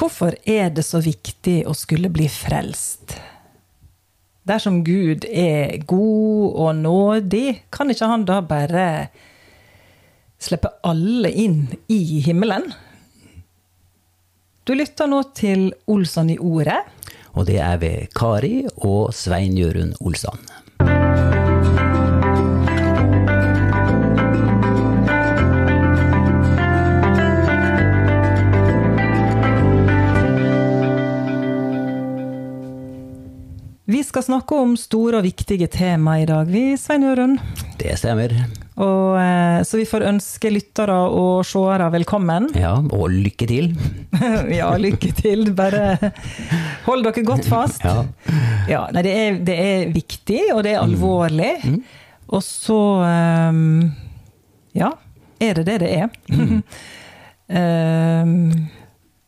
Hvorfor er det så viktig å skulle bli frelst? Dersom Gud er god og nådig, kan ikke han da bare slippe alle inn i himmelen? Du lytter nå til Olsson i ordet. Og det er ved Kari og Svein Jørund Olsson. Vi skal snakke om store og viktige tema i dag, vi, Svein Jørund. Det stemmer. Og, eh, så vi får ønske lyttere og seere velkommen. Ja, og lykke til. ja, lykke til. Bare hold dere godt fast. Ja. Ja, nei, det, er, det er viktig, og det er alvorlig. Og så um, Ja, er det det det er? Ehm,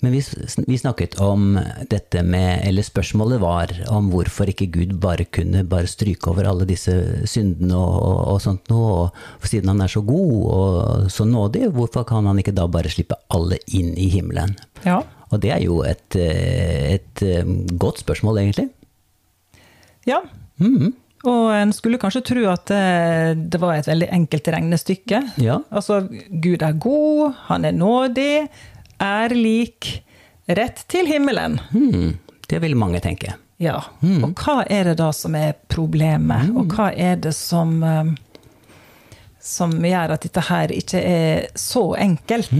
Men vi, vi snakket om dette med Eller spørsmålet var om hvorfor ikke Gud bare kunne bare stryke over alle disse syndene og, og, og sånt noe. Og siden han er så god og så nådig, hvorfor kan han ikke da bare slippe alle inn i himmelen? ja. Og det er jo et, eh, et eh, godt spørsmål, egentlig. ja. Mhm. Og en skulle kanskje tro at det, det var et veldig enkelt regnestykke. Ja. Altså, Gud er god, han er nådig, er lik, rett til himmelen. Hmm, det vil mange tenke. Ja. Og hva er det da som er problemet, og hva er det som eh, som gjør at dette her ikke er så enkelt?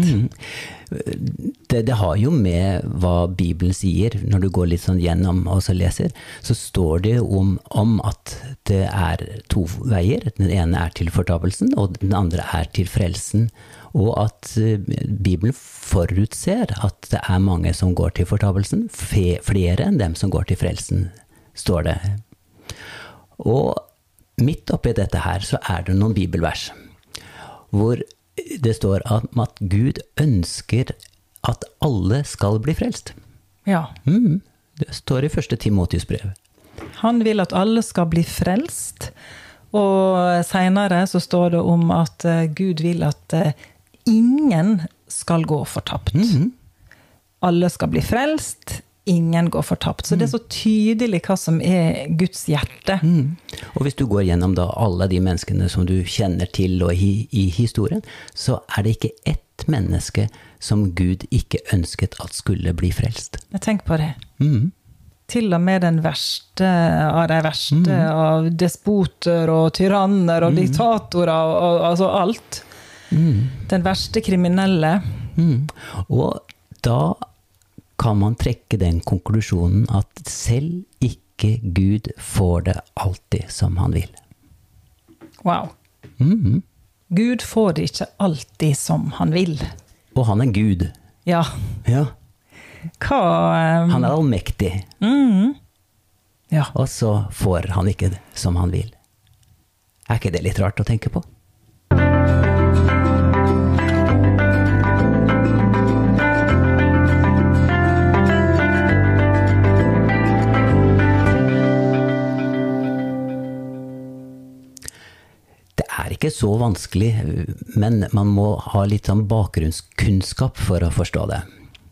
Det, det har jo med hva Bibelen sier, når du går litt sånn gjennom og så leser, så står det om, om at det er to veier. Den ene er til fortapelsen, og den andre er til frelsen. Og at eh, Bibelen forutser at det er mange som går til fortapelsen, flere enn dem som går til frelsen, står det. Og midt oppi dette her så er det noen bibelvers hvor det står at, Gud ønsker at alle skal bli frelst. Ja. Mm, det står i første Timotius brev. Han vil at alle skal bli frelst. Og seinere så står det om at eh, Gud vil at eh, ingen skal gå fortapt. Alle skal bli frelst, ingen går fortapt. Så det er så tydelig hva som er Guds hjerte. Mm. Og hvis du går gjennom da alle de menneskene som du kjenner til og i, i historien, så er det ikke ett menneske som Gud ikke ønsket at skulle bli frelst. Jeg tenker på det. Mm. Til og med den verste av de verste av despoter og tyranner og diktatorer og, og altså alt. Den verste kriminelle. Mm. Og da kan man trekke den konklusjonen at selv ikke Gud får det alltid som han vil. Wow. Mm. Gud får det ikke alltid som han vil. Og han er Gud. Ja, Ja. hva um... Han er allmektig, mm. Ja. og så får han ikke det som han vil. Er ikke det litt rart å tenke på? Er ikke så vanskelig, men man må ha litt sånn bakgrunnskunnskap for å forstå det.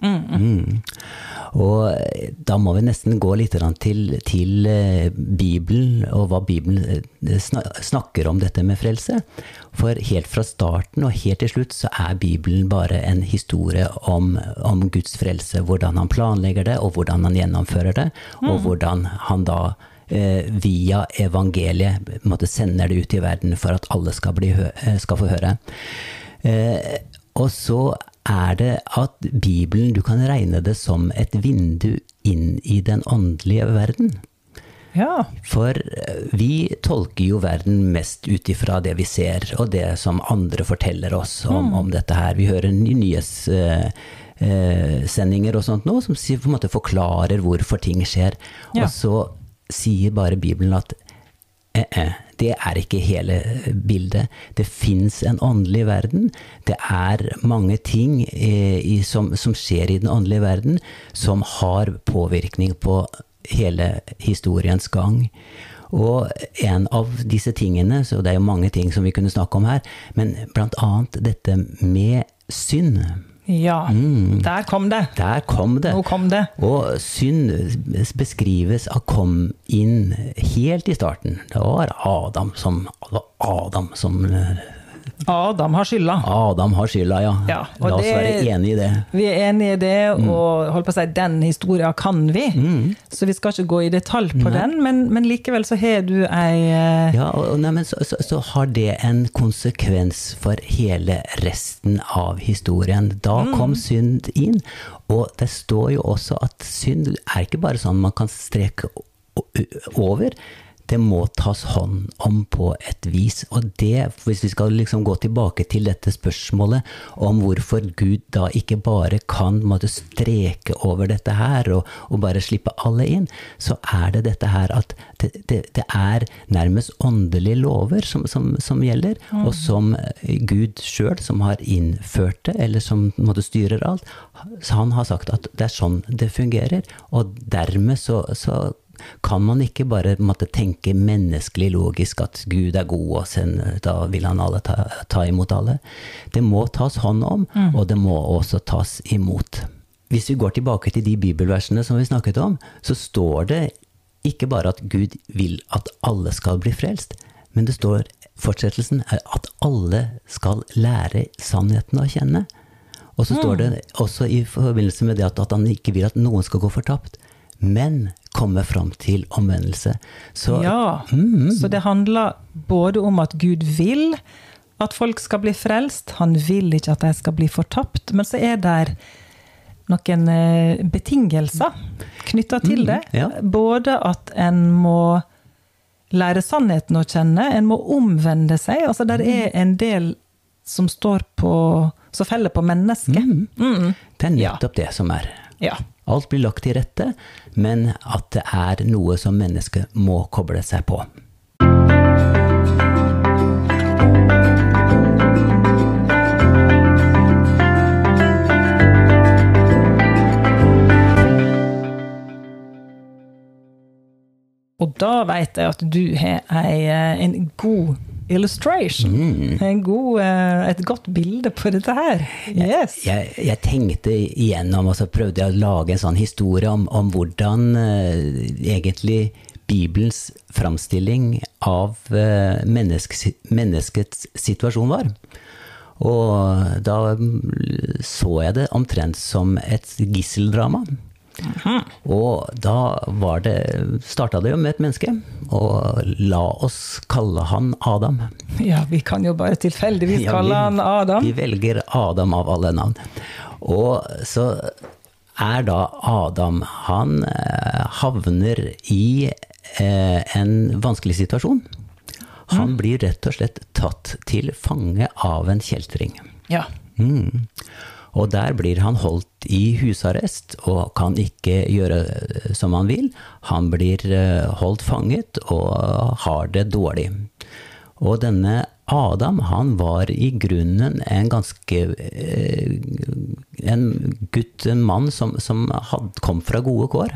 Mm. Og da må vi nesten gå litt til, til eh, Bibelen, og hva Bibelen eh, snakker om dette med frelse. For helt fra starten og helt til slutt så er Bibelen bare en historie om, om Guds frelse. Hvordan han planlegger det, og hvordan han gjennomfører det, og hvordan han da eh, via evangeliet måte sender det ut i verden for at alle skal, bli eh, skal få høre. Eh, og så er det at Bibelen, du kan regne det som et vindu inn i den åndelige verden. ja. For eh, vi tolker jo verden mest ut ifra det vi ser, og det som andre forteller oss om, om dette her. Vi hører ny- nyhetssendinger eh, sendinger og sånt nå, som på en måte forklarer hvorfor ting skjer. Ja. Og så sier bare Bibelen at eh, eh, det er ikke hele bildet. Det fins en åndelig verden. Det er mange ting eh, i, som, som skjer i den åndelige verden, som har påvirkning på hele historiens gang. Og en av disse tingene, så det er jo mange ting som vi kunne snakke om her, men blant annet dette med synd. Ja, der kom det. Der kom det. Nå kom det. Og synd beskrives av kom inn helt i starten. Det var Adam som, det var Adam som Adam har skylda. Adam har skylda, ja. Ja, og La oss det- være enige i det. Vi er enige i det, Mm. og holdt på å si, den historien kan vi. Så vi skal ikke gå i detalj på den, men, men likevel så har du ei uh... Ja, og, nei, men så, så, så har det en konsekvens for hele resten av historien. Da kom synd inn, og det står jo også at synd er ikke bare sånn man kan streke over. Det må tas hånd om på et vis. Og det, hvis vi skal liksom gå tilbake til dette spørsmålet om hvorfor Gud da ikke bare kan måtte streke over dette her og, og bare slippe alle inn, så er det dette her at det, det, det er nærmest åndelige lover som, som, som gjelder, og som Gud sjøl, som har innført det, eller som måtte styrer alt, så han har sagt at det er sånn det fungerer. Og dermed så, så kan man ikke bare måtte tenke menneskelig logisk at Gud er god, og sen, da vil han alle ta, ta imot alle. Det må tas hånd om, og det må også tas imot. Hvis vi går tilbake til de bibelversene som vi snakket om, så står det ikke bare at Gud vil at alle skal bli frelst, men det står fortsettelsen er at alle skal lære sannheten å kjenne. Og så står det også i forbindelse med det at, at han ikke vil at noen skal gå fortapt, men komme fram til omvendelse. Så Ja. Så det handler både om at Gud vil at folk skal bli frelst, han vil ikke at de skal bli fortapt, men så er det noen eh, betingelser knytta til det. ja. Både at en må lære sannheten å kjenne, en må omvende seg. Altså der er en del som står på som feller på mennesket. Mm. det er Ja. det som er. Ja. Alt blir lagt til rette, men at det er noe som mennesket må koble seg på. Og da vet jeg at du har eh, en god illustration. En god, eh, et godt bilde på dette her. Yes. Jeg, jeg tenkte igjennom, og så prøvde jeg å lage en sånn historie om, om hvordan uh, egentlig Bibelens framstilling av uh, menneskes, menneskets situasjon var. Og da mm, så jeg det omtrent som et gisseldrama. Og da var det, starta det jo med et menneske, og la oss kalle han Adam. Ja, vi kan jo bare tilfeldigvis Ja, kalle vi- han Adam. Vi velger Adam av alle navn. Og så er da Adam Han eh, havner i eh, en vanskelig situasjon. Han blir rett og slett tatt til fange av en kjeltring. Ja. Mm. Og der blir han holdt i husarrest og kan ikke gjøre eh, som han vil. Han blir eh, holdt fanget og har det dårlig. Og denne Adam, han var i grunnen en ganske eh, En gutt, en mann som, som had, kom fra gode kår,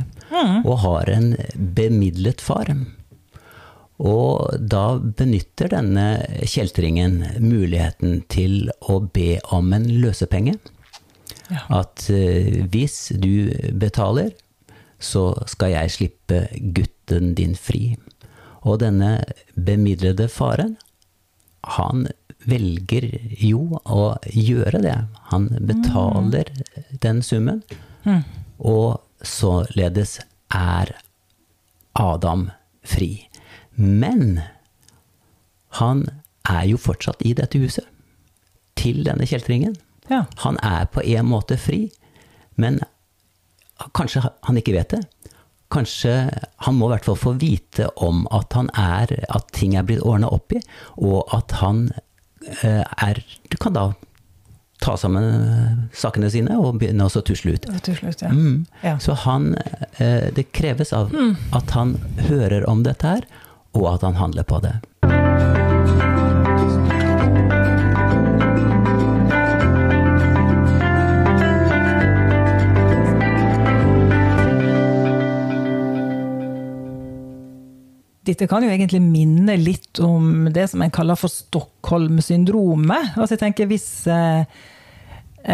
og har en bemidlet far. Og da benytter denne kjeltringen muligheten til å be om en løsepenge. Ja. At eh, hvis du betaler, så skal jeg slippe gutten din fri. Og denne bemidlede faren, han velger jo å gjøre det. Han betaler den summen, og således er Adam fri. Men han er jo fortsatt i dette huset, til denne kjeltringen. Ja. Han er på en måte fri, men kanskje han ikke vet det. Kanskje han må i hvert fall få vite om at, han er, at ting er blitt ordna opp i, og at han eh, er Du kan da ta sammen eh, sakene sine og begynne å tusle ut. Tusle ut ja. Mm. Ja. Så han, eh, det kreves av at han hører om dette her, og at han handler på det. Dette kan jo egentlig minne litt om det som en kaller for Stockholm-syndromet. Altså jeg tenker hvis, eh,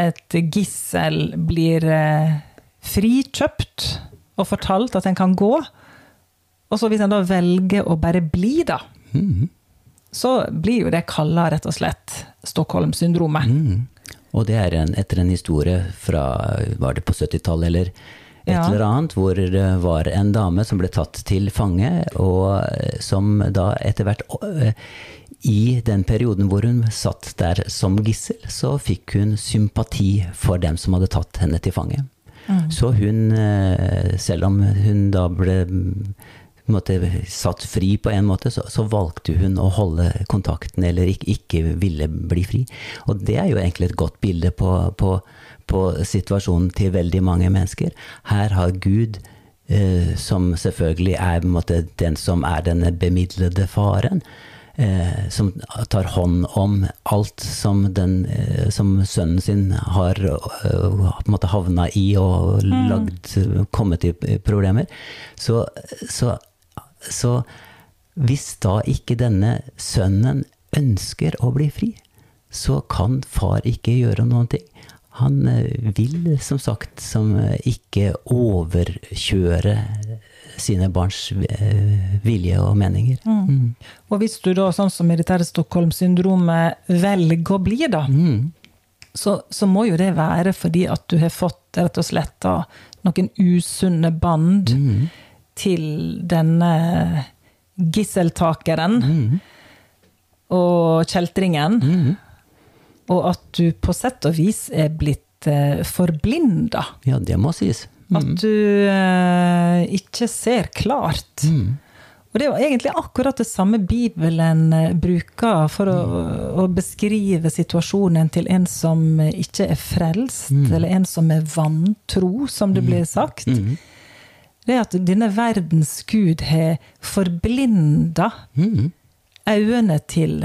et gissel blir eh, frikjøpt og fortalt at en kan gå, og så hvis en da velger å bare bli, da, Mhm. så blir jo det kalla rett og slett Stockholm-syndromet. Mm. Og det er en, etter en historie fra var det på 70-tallet eller et Ja. eller annet, hvor det var en dame som ble tatt til fange, og eh, som da etter hvert eh, i den perioden hvor hun satt der som gissel, så fikk hun sympati for dem som hadde tatt henne til fange. Så hun, eh, selv om hun da ble mm, måte, satt fri på en måte, så, så valgte hun å holde kontakten, eller ikke, ikke ville bli fri. Og det er jo egentlig et godt bilde på, på, på situasjonen til veldig mange mennesker. Her har Gud, eh, som selvfølgelig er måte, den som er denne bemidlede faren, eh, som tar hånd om alt som, den, eh, som sønnen sin har eh, måte havna i og lagd, kommet i problemer. Så, så, så hvis da ikke denne sønnen ønsker å bli fri, så kan far ikke gjøre noen ting. Han eh, vil som sagt som eh, ikke overkjøre sine barns eh, vilje og meninger. Mm. Og hvis du da, sånn som i dette Stockholm-syndromet, velger å bli, da, Mm. så, så må jo det være fordi at du har fått rett og slett da, noen usunne bånd Mm. til denne gisseltakeren Mm. og kjeltringen. Mm. Og at du på sett og vis er blitt eh, forblinda. Ja, det må sies. At du eh, ikke ser klart. Mm. Og det er jo egentlig akkurat det samme Bibelen eh, bruker for å, å beskrive situasjonen til en som ikke er frelst, eller en som er vantro, som det blir sagt. Mm. Det er at denne verdens gud har forblinda Mm. øynene til,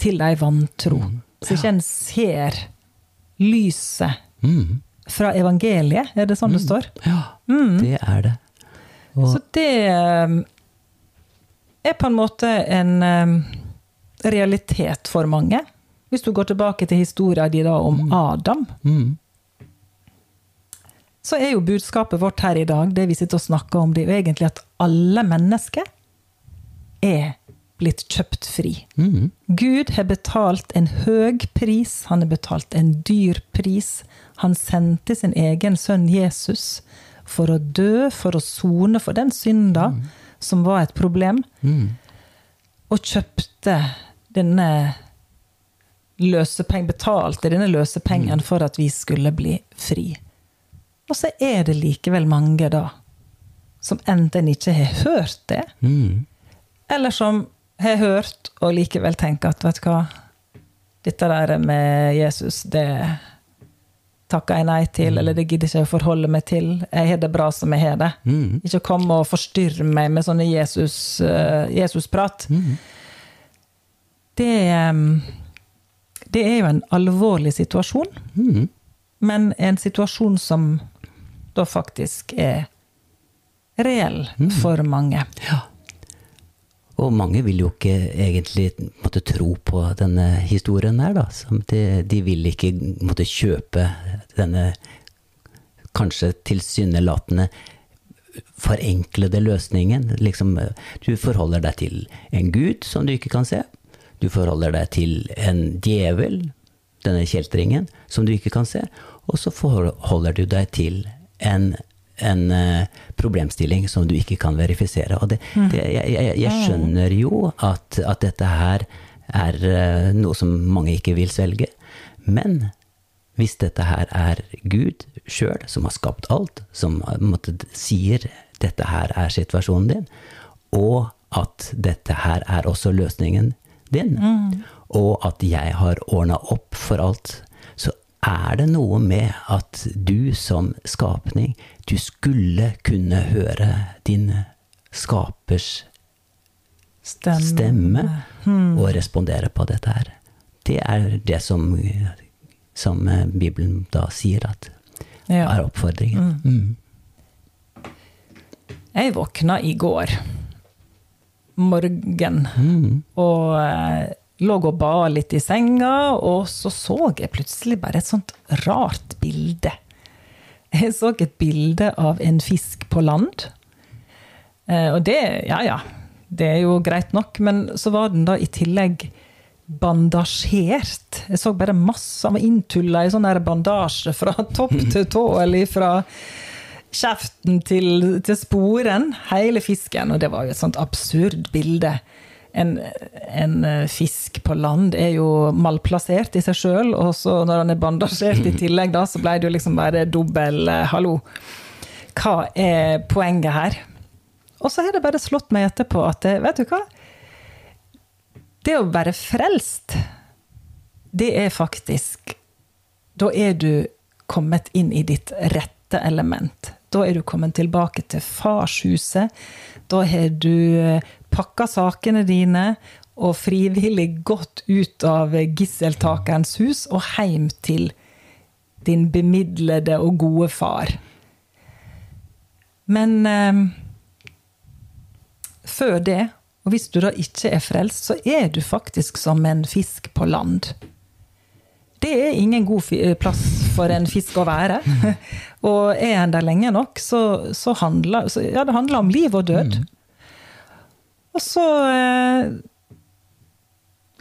til de vantro. Så ikke en ser lyset Mm. fra evangeliet, er det sånn det står? Ja, det er det. Og, Så det eh, er på en måte en eh, realitet for mange. Hvis du går tilbake til historien din om Adam, mm. så er jo budskapet vårt her i dag, det vi sitter og snakker om, det er jo egentlig at alle mennesker er blitt kjøpt fri. Mm. Gud har betalt en høg pris, han har betalt en dyr pris. Han sendte sin egen sønn Jesus for å dø, for å sone for den synda som var et problem, Mm. og kjøpte denne løsepeng, betalte denne løsepengen for at vi skulle bli fri. Og så er det likevel mange da som enten ikke har hørt det, Mm. eller som har hørt og likevel tenker at vet du hva, dette der med Jesus, det takker jeg nei til, eller det gidder ikke jeg å forholde meg til. Jeg har det bra som jeg har det. Mm. Ikke komme og forstyrre meg med sånne Jesus, eh, Jesus-prat. Mm. Det, det er jo en alvorlig situasjon, Mm. men en situasjon som da faktisk er reell for mange. Ja. Og mange vil jo ikke egentlig måtte tro på denne historien her, da. De, vil ikke måtte kjøpe denne kanskje tilsynelatende forenklede løsningen. Liksom, du forholder deg til en gud som du ikke kan se. Du forholder deg til en djevel, denne kjeltringen, som du ikke kan se. Og så forholder du deg til en, en eh, problemstilling som du ikke kan verifisere. Og det, det, jeg, jeg, jeg skjønner jo at, at dette her er eh, noe som mange ikke vil svelge. Men hvis dette her er Gud sjøl som har skapt alt, som eh, måtte, sier dette her er situasjonen din, og at dette her er også løsningen din, og at jeg har ordna opp for alt, er det noe med at du som skapning, du skulle kunne høre din skapers Stemme. stemme og respondere på dette her. Det er det som, som Bibelen da sier at Ja. er oppfordringen. Mm. Jeg våkna i går morgen Mm. og eh, lå og ba litt i senga, og så så jeg plutselig bare et sånt rart bilde. Jeg så et bilde av en fisk på land. Eh, og det, ja ja, det er jo greit nok, men så var den da i tillegg bandasjert. Jeg så bare masse av inntulla i sånn bandasje fra topp til tå, eller fra kjeften til, til sporen. Hele fisken. Og det var jo et sånt absurd bilde. En, en fisk på land er jo malplassert i seg sjøl, og så når den er bandasjert i tillegg, da, så ble det jo liksom bare dobbel eh, hallo. Hva er poenget her? Og så har det bare slått meg etterpå at eh, vet du hva? Det å være frelst, det er faktisk Da er du kommet inn i ditt rette element. Da er du kommet tilbake til farshuset. Da har du eh, pakka sakene dine og frivillig gått ut av gisseltakerens hus og hjem til din bemidlede og gode far. Men eh, før det, og hvis du da ikke er frelst, så er du faktisk som en fisk på land. Det er ingen god eh, plass for en fisk å være. og er en der lenge nok, så, så handler så, Ja, det handler om liv og død. Mm. Og så eh,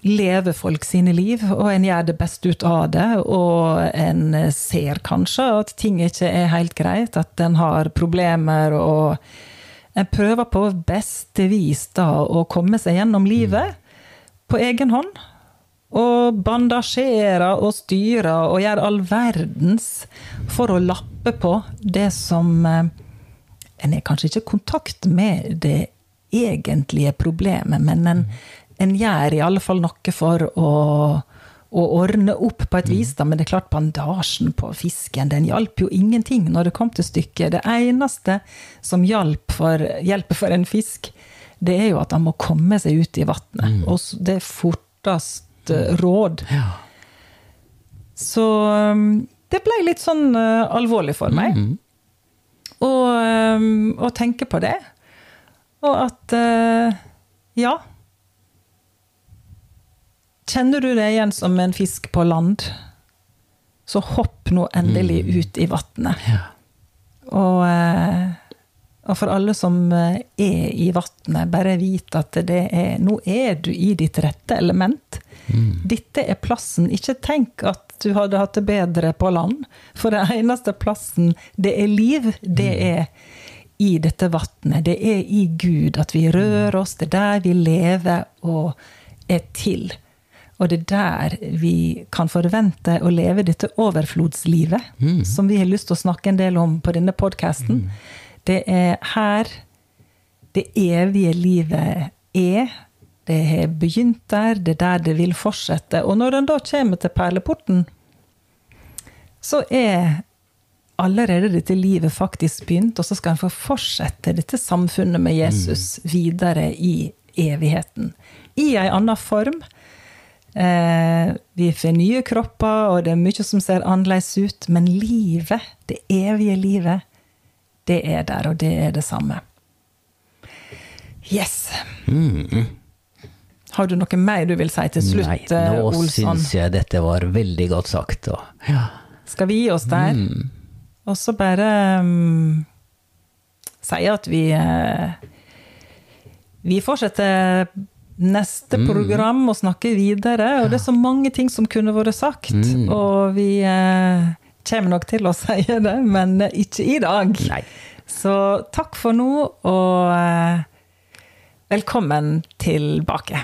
lever folk sine liv, og en gjør det beste ut av det. Og en ser kanskje at ting ikke er helt greit, at en har problemer og en prøver på beste vis da å komme seg gjennom livet på egen hånd. Og bandasjerer og styrer og gjør all verdens for å lappe på det som eh, En er kanskje ikke i kontakt med det egentlige problemet, men en, en gjør i alle fall noe for å å ordne opp på et vis, da, men det er klart bandasjen på fisken den hjalp jo ingenting når det kom til stykket. Det eneste som hjelper for, for en fisk, det er jo at han må komme seg ut i vannet. Mm. Og det er fortest uh, råd. Ja. Så um, det ble litt sånn uh, alvorlig for meg. Mm. Og, um, å tenke på det. Og at uh, ja Kjenner du deg igjen som en fisk på land, så hopp nå endelig mm. ut i vannet. Ja. Og, eh, og, for alle som eh, er i vannet, bare vit at det er Nå er du i ditt rette element. Mm. Dette er plassen. Ikke tenk at du hadde hatt det bedre på land. For den eneste plassen det er liv, det mm. er i dette vannet. Det er i Gud at vi rører oss. Det er der vi lever og er til. Og det er der vi kan forvente å leve dette overflodslivet, mm. som vi har lyst til å snakke en del om på denne podkasten. Mm. Det er her det evige livet er. Det har begynt der, det er der det vil fortsette. Og når en da kommer til perleporten, så er allerede dette livet faktisk begynt, og så skal en få fortsette dette samfunnet med Jesus mm. videre i evigheten. I ei anna form Eh, vi får nye kropper, og det er mye som ser annerledes ut. Men livet, det evige livet, det er der, og det er det samme. Yes. Mm. Har du noe mer du vil si til slutt, Nei, nå Olsson? Nå syns jeg dette var veldig godt sagt. Og, ja. Skal vi gi oss der? Mm. Og så bare um, si at vi uh, Vi fortsetter neste mm. program og snakker videre. Og det er så mange ting som kunne vært sagt. Mm. Og vi eh, kommer nok til å si det, men ikke i dag. Nei. Så takk for nå, og eh, velkommen tilbake.